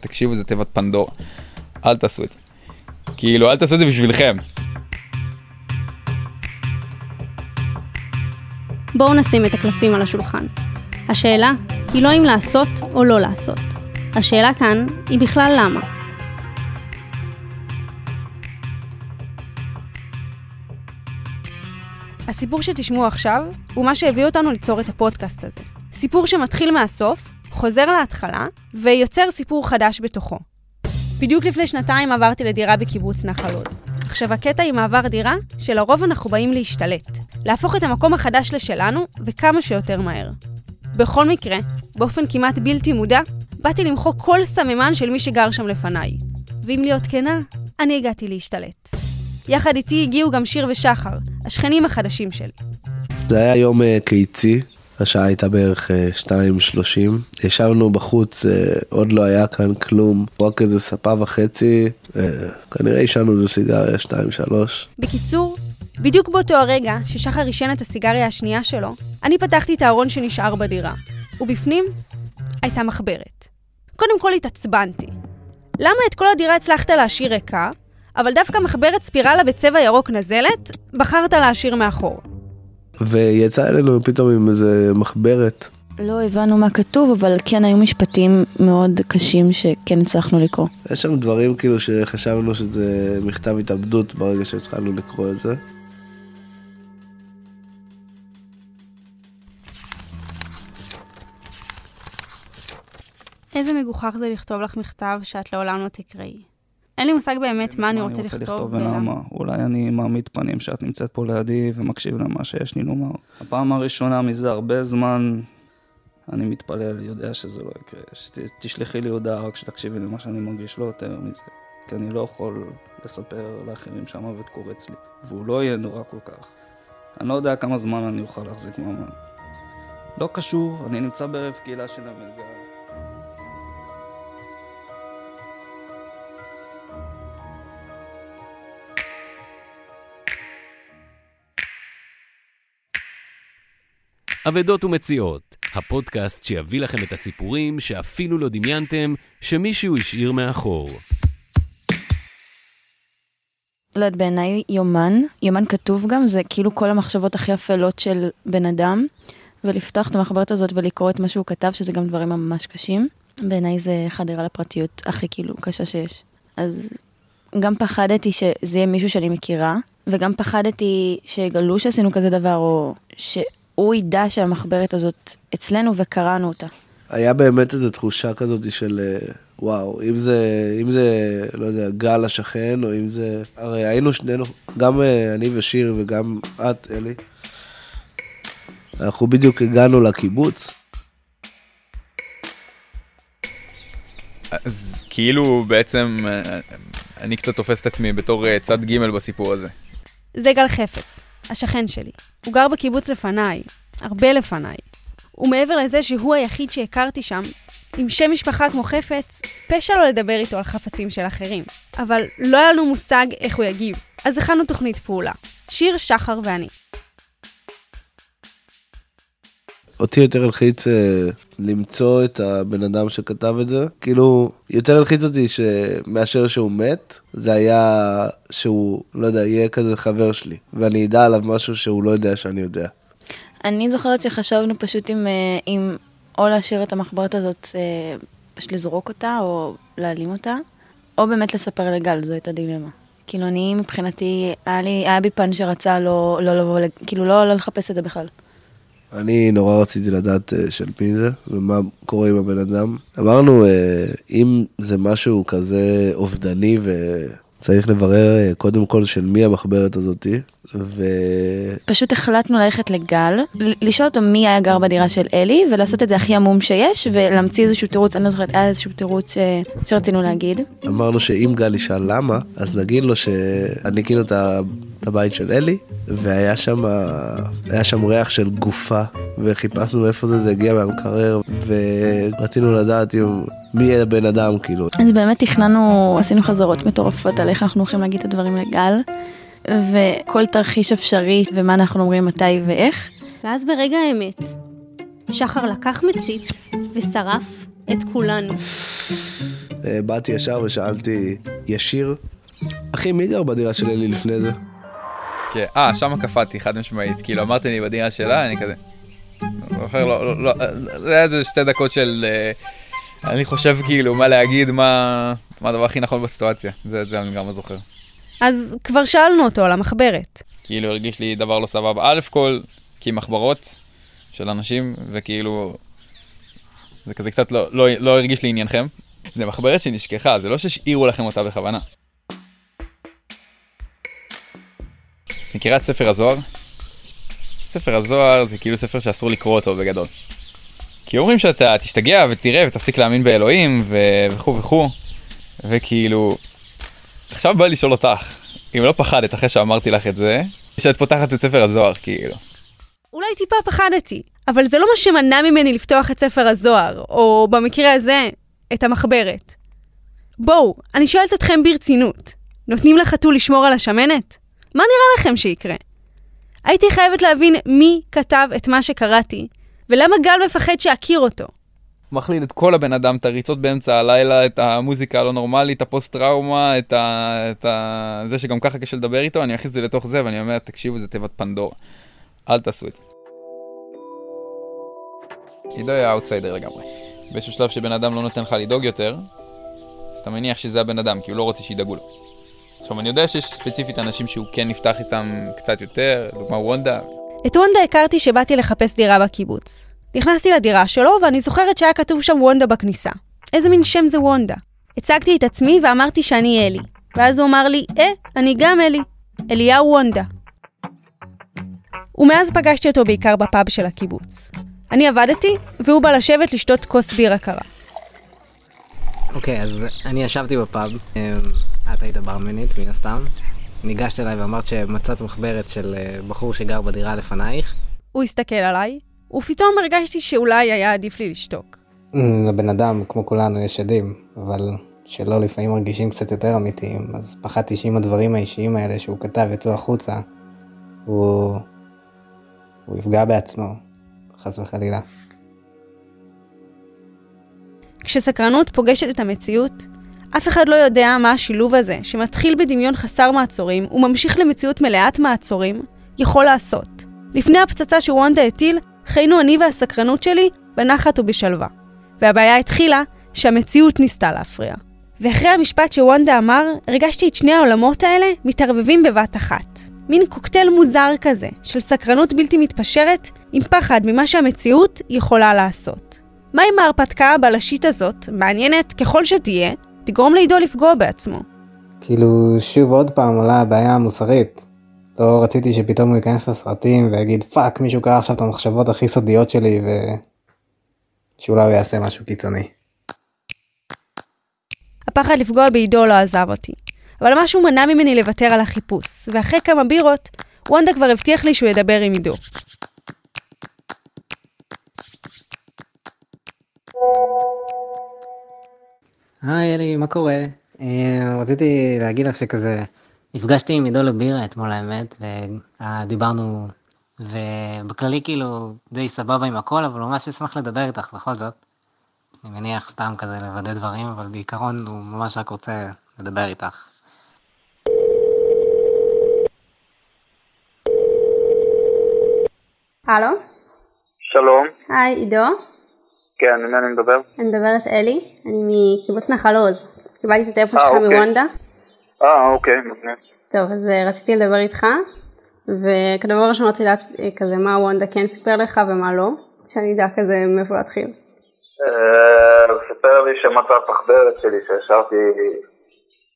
תקשיבו, זה תיבת פנדורה. אל תעשו את זה. כאילו, אל תעשו את זה בשבילכם. בואו נשים את הקלפים על השולחן. השאלה היא לא אם לעשות או לא לעשות. השאלה כאן היא בכלל למה. הסיפור שתשמעו עכשיו הוא מה שהביא אותנו ליצור את הפודקאסט הזה. סיפור שמתחיל מהסוף, חוזר להתחלה, ויוצר סיפור חדש בתוכו. בדיוק לפני שנתיים עברתי לדירה בקיבוץ נחל עוז. עכשיו הקטע עם מעבר דירה, שלרוב אנחנו באים להשתלט. להפוך את המקום החדש לשלנו, וכמה שיותר מהר. בכל מקרה, באופן כמעט בלתי מודע, באתי למחוק כל סממן של מי שגר שם לפניי. ואם להיות כנה, אני הגעתי להשתלט. יחד איתי הגיעו גם שיר ושחר, השכנים החדשים שלי. זה היה יום אה, קיצי, השעה הייתה בערך 2.30. ישבנו בחוץ, אה, עוד לא היה כאן כלום, רק איזה ספה וחצי, אה, כנראה עישנו איזה סיגריה 2-3. בקיצור, בדיוק באותו הרגע ששחר עישן את הסיגריה השנייה שלו, אני פתחתי את הארון שנשאר בדירה, ובפנים הייתה מחברת. קודם כל התעצבנתי. למה את כל הדירה הצלחת להשאיר ריקה, אבל דווקא מחברת ספירלה בצבע ירוק נזלת, בחרת להשאיר מאחור? ויצא אלינו פתאום עם איזה מחברת. לא הבנו מה כתוב, אבל כן היו משפטים מאוד קשים שכן הצלחנו לקרוא. יש שם דברים כאילו שחשבנו שזה מכתב התאבדות ברגע שהתחלנו לקרוא את זה. איזה מגוחך זה לכתוב לך מכתב שאת לעולם לא תקראי. אין לי מושג באמת מה אני רוצה לכתוב ולמה. אולי אני מעמיד פנים שאת נמצאת פה לידי ומקשיב למה שיש לי לומר. הפעם הראשונה מזה הרבה זמן, אני מתפלל, יודע שזה לא יקרה. שתשלחי לי הודעה רק שתקשיבי למה שאני מרגיש, לא יותר מזה. כי אני לא יכול לספר לאחרים שהמוות קורץ לי, והוא לא יהיה נורא כל כך. אני לא יודע כמה זמן אני אוכל להחזיק מעמד. לא קשור, אני נמצא בערב קהילה של המלגה. אבדות ומציאות, הפודקאסט שיביא לכם את הסיפורים שאפילו לא דמיינתם שמישהו השאיר מאחור. לא יודעת, בעיניי יומן, יומן כתוב גם, זה כאילו כל המחשבות הכי אפלות של בן אדם, ולפתוח את המחברת הזאת ולקרוא את מה שהוא כתב, שזה גם דברים ממש קשים. בעיניי זה חדירה לפרטיות הכי כאילו קשה שיש. אז גם פחדתי שזה יהיה מישהו שאני מכירה, וגם פחדתי שיגלו שעשינו כזה דבר, או ש... הוא ידע שהמחברת הזאת אצלנו וקראנו אותה. היה באמת איזו תחושה כזאת של אה, וואו, אם זה, אם זה, לא יודע, גל השכן, או אם זה... הרי היינו שנינו, גם אה, אני ושיר וגם את, אלי, אנחנו בדיוק הגענו לקיבוץ. אז כאילו בעצם אה, אני קצת תופס את עצמי בתור צד ג' בסיפור הזה. זה גל חפץ, השכן שלי. הוא גר בקיבוץ לפניי, הרבה לפניי. ומעבר לזה שהוא היחיד שהכרתי שם, עם שם משפחה כמו חפץ, פשע לא לדבר איתו על חפצים של אחרים. אבל לא היה לנו מושג איך הוא יגיב, אז הכנו תוכנית פעולה. שיר, שחר ואני. אותי יותר הלחיץ אה, למצוא את הבן אדם שכתב את זה. כאילו, יותר הלחיץ אותי שמאשר שהוא מת, זה היה שהוא, לא יודע, יהיה כזה חבר שלי. ואני אדע עליו משהו שהוא לא יודע שאני יודע. אני זוכרת שחשבנו פשוט אם, אה, אם או להשאיר את המחברת הזאת, אה, פשוט לזרוק אותה, או להעלים אותה, או באמת לספר לגל, זו הייתה דילמה. כאילו, אני מבחינתי, היה, לי, היה בי פן שרצה לא, לא לבוא, כאילו, לא, לא לחפש את זה בכלל. אני נורא רציתי לדעת uh, של מי זה ומה קורה עם הבן אדם. אמרנו, uh, אם זה משהו כזה אובדני וצריך לברר uh, קודם כל של מי המחברת הזאתי, ו... פשוט החלטנו ללכת לגל, לשאול אותו מי היה גר בדירה של אלי, ולעשות את זה הכי עמום שיש, ולהמציא איזשהו תירוץ, אני לא זוכרת, היה איזשהו תירוץ ש... שרצינו להגיד. אמרנו שאם גל ישאל למה, אז נגיד לו שאני כאילו את הבית של אלי, והיה שם, היה שם ריח של גופה, וחיפשנו איפה זה, זה הגיע מהמקרר, ורצינו לדעת אם... מי יהיה הבן אדם כאילו. אז באמת תכננו, עשינו חזרות מטורפות על איך אנחנו הולכים להגיד את הדברים לגל. וכל תרחיש אפשרי, ומה אנחנו אומרים מתי ואיך. ואז ברגע האמת, שחר לקח מציץ ושרף את כולנו. אה, באתי ישר ושאלתי, ישיר? אחי, מי גר בדירה של אלי לפני זה? כן, אה, שמה קפאתי, חד משמעית. כאילו, אמרתי לי בדירה שלה, אני כזה... לא, לא, לא, זה היה איזה שתי דקות של... אה, אני חושב כאילו מה להגיד, מה, מה הדבר הכי נכון בסיטואציה. זה, זה אני גם זוכר. אז כבר שאלנו אותו על המחברת. כאילו הרגיש לי דבר לא סבבה. א' כל, כי מחברות של אנשים, וכאילו... זה כזה קצת לא, לא, לא הרגיש לי עניינכם. זה מחברת שנשכחה, זה לא שהשאירו לכם אותה בכוונה. מכירה את ספר הזוהר? ספר הזוהר זה כאילו ספר שאסור לקרוא אותו בגדול. כי אומרים שאתה תשתגע ותראה ותפסיק להאמין באלוהים ו- וכו' וכו', וכאילו, עכשיו בא לשאול אותך, אם לא פחדת אחרי שאמרתי לך את זה, שאת פותחת את ספר הזוהר, כאילו. אולי טיפה פחדתי, אבל זה לא מה שמנע ממני לפתוח את ספר הזוהר, או במקרה הזה, את המחברת. בואו, אני שואלת אתכם ברצינות, נותנים לחתול לשמור על השמנת? מה נראה לכם שיקרה? הייתי חייבת להבין מי כתב את מה שקראתי, ולמה גל מפחד שאכיר אותו. מחליט את כל הבן אדם, את הריצות באמצע הלילה, את המוזיקה הלא נורמלית, את הפוסט טראומה, את, ה... את ה... זה שגם ככה קשה לדבר איתו, אני אכניס את זה לתוך זה ואני אומר, תקשיבו, זה תיבת פנדורה. אל תעשו את זה. עידו היה אאוטסיידר לגמרי. באיזשהו שלב שבן אדם לא נותן לך לדאוג יותר, אז אתה מניח שזה הבן אדם, כי הוא לא רוצה שידאגו לו. עכשיו, אני יודע שיש ספציפית אנשים שהוא כן נפתח איתם קצת יותר, דוגמה וונדה. את וונדה הכרתי שבאתי לחפש דירה בקיבוץ. נכנסתי לדירה שלו, ואני זוכרת שהיה כתוב שם וונדה בכניסה. איזה מין שם זה וונדה? הצגתי את עצמי ואמרתי שאני אלי. ואז הוא אמר לי, אה, אני גם אלי. אליהו וונדה. ומאז פגשתי אותו בעיקר בפאב של הקיבוץ. אני עבדתי, והוא בא לשבת לשתות כוס בירה קרה. אוקיי, אז אני ישבתי בפאב, אמ, את היית ברמנית, מן הסתם. ניגשת אליי ואמרת שמצאת מחברת של אה, בחור שגר בדירה לפנייך. הוא הסתכל עליי, ופתאום הרגשתי שאולי היה עדיף לי לשתוק. אמ, לבן אדם, כמו כולנו, יש עדים, אבל שלא לפעמים מרגישים קצת יותר אמיתיים, אז פחדתי שאם הדברים האישיים האלה שהוא כתב יצאו החוצה, הוא... הוא יפגע בעצמו, חס וחלילה. כשסקרנות פוגשת את המציאות, אף אחד לא יודע מה השילוב הזה, שמתחיל בדמיון חסר מעצורים וממשיך למציאות מלאת מעצורים, יכול לעשות. לפני הפצצה שוונדה הטיל, חיינו אני והסקרנות שלי בנחת ובשלווה. והבעיה התחילה שהמציאות ניסתה להפריע. ואחרי המשפט שוונדה אמר, הרגשתי את שני העולמות האלה מתערבבים בבת אחת. מין קוקטייל מוזר כזה, של סקרנות בלתי מתפשרת, עם פחד ממה שהמציאות יכולה לעשות. מה אם ההרפתקה הבלשית הזאת, מעניינת ככל שתהיה, תגרום לעידו לפגוע בעצמו? כאילו, שוב עוד פעם עולה הבעיה המוסרית. לא רציתי שפתאום הוא ייכנס לסרטים ויגיד fuck מישהו קרא עכשיו את המחשבות הכי סודיות שלי ו... שאולי הוא יעשה משהו קיצוני. הפחד לפגוע בעידו לא עזב אותי. אבל משהו מנע ממני לוותר על החיפוש, ואחרי כמה בירות, וונדה כבר הבטיח לי שהוא ידבר עם עידו. היי אלי, מה קורה? אה, רציתי להגיד לך שכזה, נפגשתי עם עידו לבירה אתמול האמת, ודיברנו, ובכללי כאילו די סבבה עם הכל, אבל ממש אשמח לדבר איתך בכל זאת. אני מניח סתם כזה לוודא דברים, אבל בעיקרון הוא ממש רק רוצה לדבר איתך. הלו? שלום, היי, עידו? כן, עם מי אני מדבר? אני מדברת אלי, אני מקיבוץ נחל עוז. קיבלתי את הטלפון אה, שלך אוקיי. מוונדה. אה, אוקיי, מגניב. טוב, אז אה, רציתי לדבר איתך, וכדבר ראשון רציתי לדעת אה, כזה מה וונדה כן סיפר לך ומה לא, שאני אדע כזה מאיפה להתחיל. הוא סיפר לי שמצא את מחברת שלי שישבתי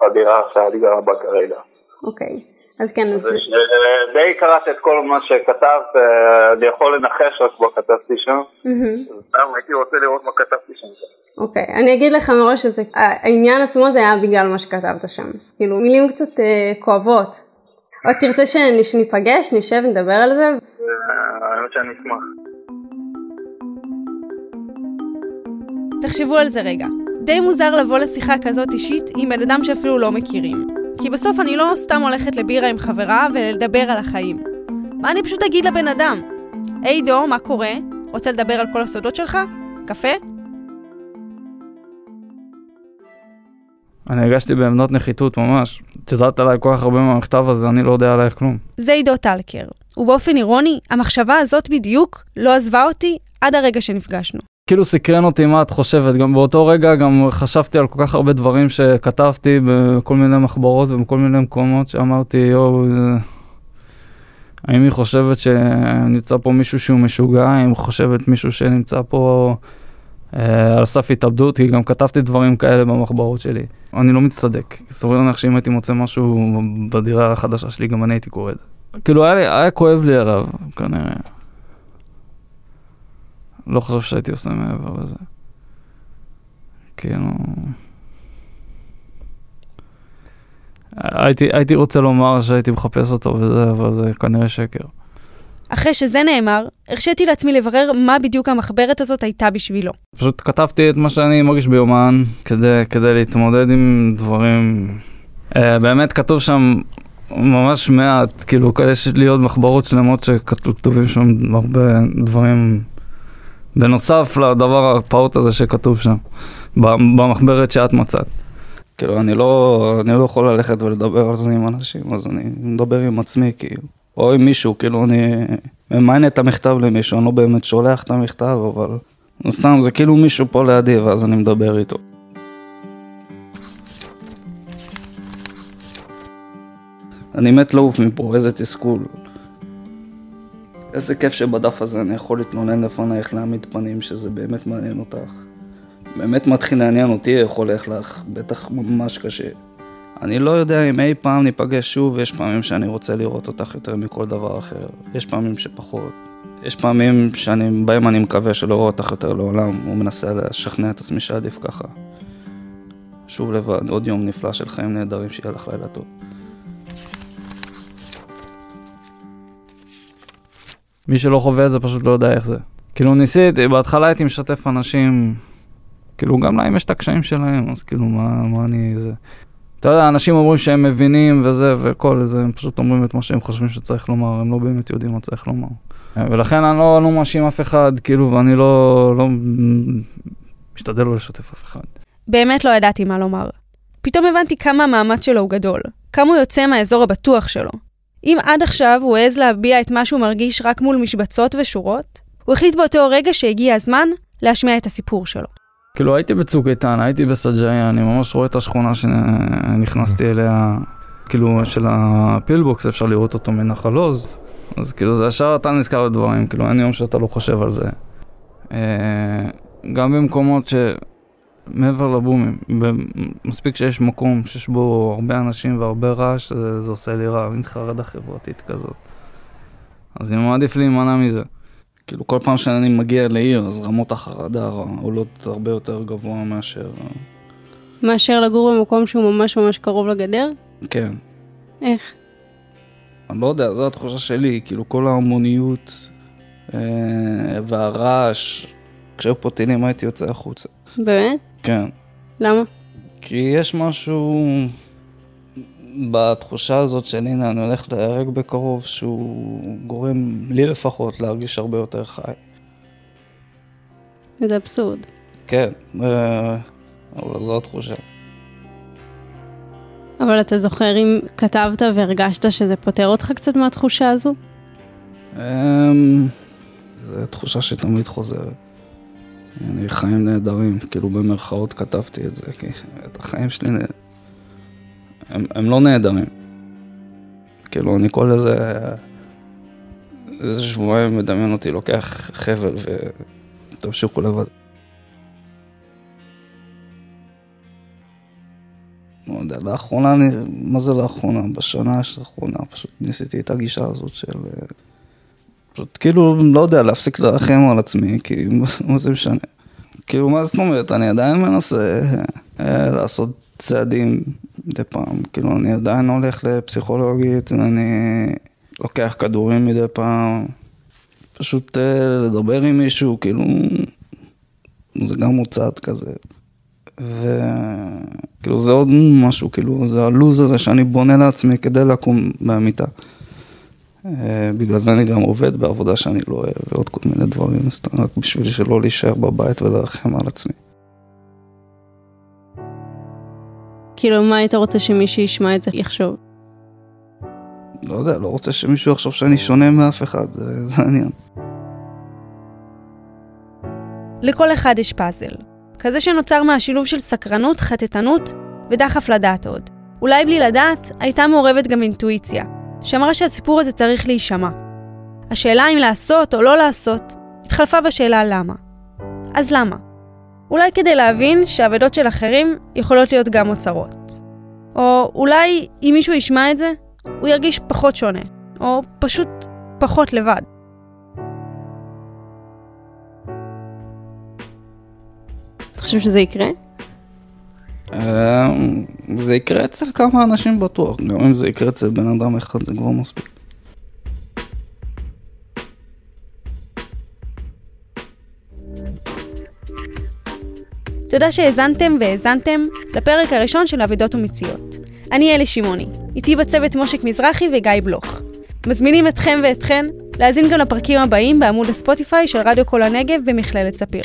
בדירה שאני גר בה כרגע. אוקיי, אז כן, אז... די קראתי את כל מה שכתבת, אה, אני יכול לנחש רק מה כתבתי שם. סתם הייתי רוצה לראות מה כתבתי שם. אוקיי, אני אגיד לך מראש שזה, העניין עצמו זה היה בגלל מה שכתבת שם. כאילו, מילים קצת אה, כואבות. עוד תרצה שנ- שניפגש, נשב, נדבר על זה? אה, האמת שאני אשמח. תחשבו על זה רגע. די מוזר לבוא לשיחה כזאת אישית עם בן אדם שאפילו לא מכירים. כי בסוף אני לא סתם הולכת לבירה עם חברה ולדבר על החיים. מה אני פשוט אגיד לבן אדם? היי דור, מה קורה? רוצה לדבר על כל הסודות שלך? קפה? אני הרגשתי בעמדות נחיתות ממש. את יודעת עליי כל כך הרבה מהמכתב הזה, אני לא יודע עלייך כלום. זה עידו טלקר, ובאופן אירוני, המחשבה הזאת בדיוק לא עזבה אותי עד הרגע שנפגשנו. כאילו סקרן אותי מה את חושבת, גם באותו רגע גם חשבתי על כל כך הרבה דברים שכתבתי בכל מיני מחברות ובכל מיני מקומות שאמרתי, יואו, זה- האם היא חושבת שנמצא פה מישהו שהוא משוגע, האם היא חושבת מישהו שנמצא פה אה, על סף התאבדות, כי גם כתבתי דברים כאלה במחברות שלי. אני לא מצטדק, סביר להניח שאם הייתי מוצא משהו בדירה החדשה שלי, גם אני הייתי קורא את זה. כאילו היה, לי, היה כואב לי עליו, כנראה. לא חושב שהייתי עושה מעבר לזה. כאילו... הייתי, הייתי רוצה לומר שהייתי מחפש אותו וזה, אבל זה כנראה שקר. אחרי שזה נאמר, הרשיתי לעצמי לברר מה בדיוק המחברת הזאת הייתה בשבילו. פשוט כתבתי את מה שאני מרגיש ביומן כדי, כדי להתמודד עם דברים. Uh, באמת כתוב שם ממש מעט, כאילו יש לי עוד מחברות שלמות שכתובים שם הרבה דברים בנוסף לדבר הפעוט הזה שכתוב שם, במחברת שאת מצאת. כאילו אני לא, אני לא יכול ללכת ולדבר על זה עם אנשים, אז אני מדבר עם עצמי כאילו, או עם מישהו, כאילו אני ממיין את המכתב למישהו, אני לא באמת שולח את המכתב, אבל סתם זה כאילו מישהו פה לידי ואז אני מדבר איתו. אני מת לעוף מפה, איזה תסכול. איזה כיף שבדף הזה אני יכול להתלונן לפנייך להעמיד פנים שזה באמת מעניין אותך. באמת מתחיל לעניין אותי איך הולך לך, בטח ממש קשה. אני לא יודע אם אי פעם ניפגש שוב, יש פעמים שאני רוצה לראות אותך יותר מכל דבר אחר. יש פעמים שפחות. יש פעמים שאני, בהם אני מקווה שלא אראה אותך יותר לעולם, ומנסה לשכנע את עצמי שעדיף ככה. שוב לבד, עוד יום נפלא של חיים נהדרים, שיהיה לך לילה טוב. מי שלא חווה את זה פשוט לא יודע איך זה. כאילו ניסיתי, בהתחלה הייתי משתף אנשים, כאילו גם להם יש את הקשיים שלהם, אז כאילו מה, מה אני זה. אתה יודע, אנשים אומרים שהם מבינים וזה וכל זה, הם פשוט אומרים את מה שהם חושבים שצריך לומר, הם לא באמת יודעים מה צריך לומר. ולכן אני לא, לא מאשים אף אחד, כאילו, ואני לא, לא משתדל לא לשתף אף אחד. באמת לא ידעתי מה לומר. פתאום הבנתי כמה המאמץ שלו הוא גדול, כמה הוא יוצא מהאזור הבטוח שלו. אם עד עכשיו הוא העז להביע את מה שהוא מרגיש רק מול משבצות ושורות, הוא החליט באותו רגע שהגיע הזמן להשמיע את הסיפור שלו. כאילו הייתי בצוק איתן, הייתי בסג'איה, אני ממש רואה את השכונה שנכנסתי אליה, כאילו של הפילבוקס, אפשר לראות אותו מנחל עוז, אז כאילו זה ישר אתה נזכר בדברים, כאילו אין יום שאתה לא חושב על זה. גם במקומות ש... מעבר לבומים, מספיק שיש מקום שיש בו הרבה אנשים והרבה רעש, זה, זה עושה לי רע, מין חרדה חברתית כזאת. אז אני מעדיף להימנע מזה. כאילו כל פעם שאני מגיע לעיר, אז רמות החרדה עולות הרבה יותר גבוה מאשר... מאשר לגור במקום שהוא ממש ממש קרוב לגדר? כן. איך? אני לא יודע, זו התחושה שלי, כאילו כל ההמוניות אה, והרעש, כשהיו פה טילים הייתי יוצא החוצה. באמת? כן. למה? כי יש משהו בתחושה הזאת של הנה אני הולך להיהרג בקרוב שהוא גורם לי לפחות להרגיש הרבה יותר חי. זה אבסורד. כן, אבל זו התחושה. אבל אתה זוכר אם כתבת והרגשת שזה פותר אותך קצת מהתחושה הזו? זו תחושה שתמיד חוזרת. אני חיים נהדרים, כאילו במרכאות כתבתי את זה, כי את החיים שלי, הם, הם לא נהדרים. כאילו אני כל איזה, איזה שבועיים מדמיין אותי, לוקח חבל ותמשיכו לבד. לא יודע, לאחרונה, אני, מה זה לאחרונה? בשנה האחרונה פשוט ניסיתי את הגישה הזאת של... פשוט כאילו, לא יודע, להפסיק לרחם על עצמי, כי מה זה משנה? כאילו, מה זאת אומרת? אני עדיין מנסה אה, לעשות צעדים מדי פעם. כאילו, אני עדיין הולך לפסיכולוגית, ואני לוקח כדורים מדי פעם. פשוט אה, לדבר עם מישהו, כאילו, זה גם מוצעת כזה. וכאילו, זה עוד משהו, כאילו, זה הלוז הזה שאני בונה לעצמי כדי לקום מהמיטה. בגלל זה אני גם עובד בעבודה שאני לא אוהב ועוד כל מיני דברים, סתם רק בשביל שלא להישאר בבית ולרחם על עצמי. כאילו, מה היית רוצה שמישהו ישמע את זה יחשוב? לא יודע, לא רוצה שמישהו יחשוב שאני שונה מאף אחד, זה, זה העניין. לכל אחד יש פאזל. כזה שנוצר מהשילוב של סקרנות, חטטנות ודחף לדעת עוד. אולי בלי לדעת, הייתה מעורבת גם אינטואיציה, שאמרה שהסיפור הזה צריך להישמע. השאלה אם לעשות או לא לעשות, התחלפה בשאלה למה. אז למה? אולי כדי להבין שאבדות של אחרים יכולות להיות גם אוצרות. או אולי אם מישהו ישמע את זה, הוא ירגיש פחות שונה, או פשוט פחות לבד. אתה חושב שזה יקרה? אה, זה יקרה אצל כמה אנשים בטוח, גם אם זה יקרה אצל בן אדם אחד זה כבר מספיק. תודה שהאזנתם והאזנתם לפרק הראשון של אבדות ומציאות. אני אלי שמעוני, איתי בצוות מושק מזרחי וגיא בלוך. מזמינים אתכם ואתכן להאזין גם לפרקים הבאים בעמוד הספוטיפיי של רדיו כל הנגב במכללת ספיר.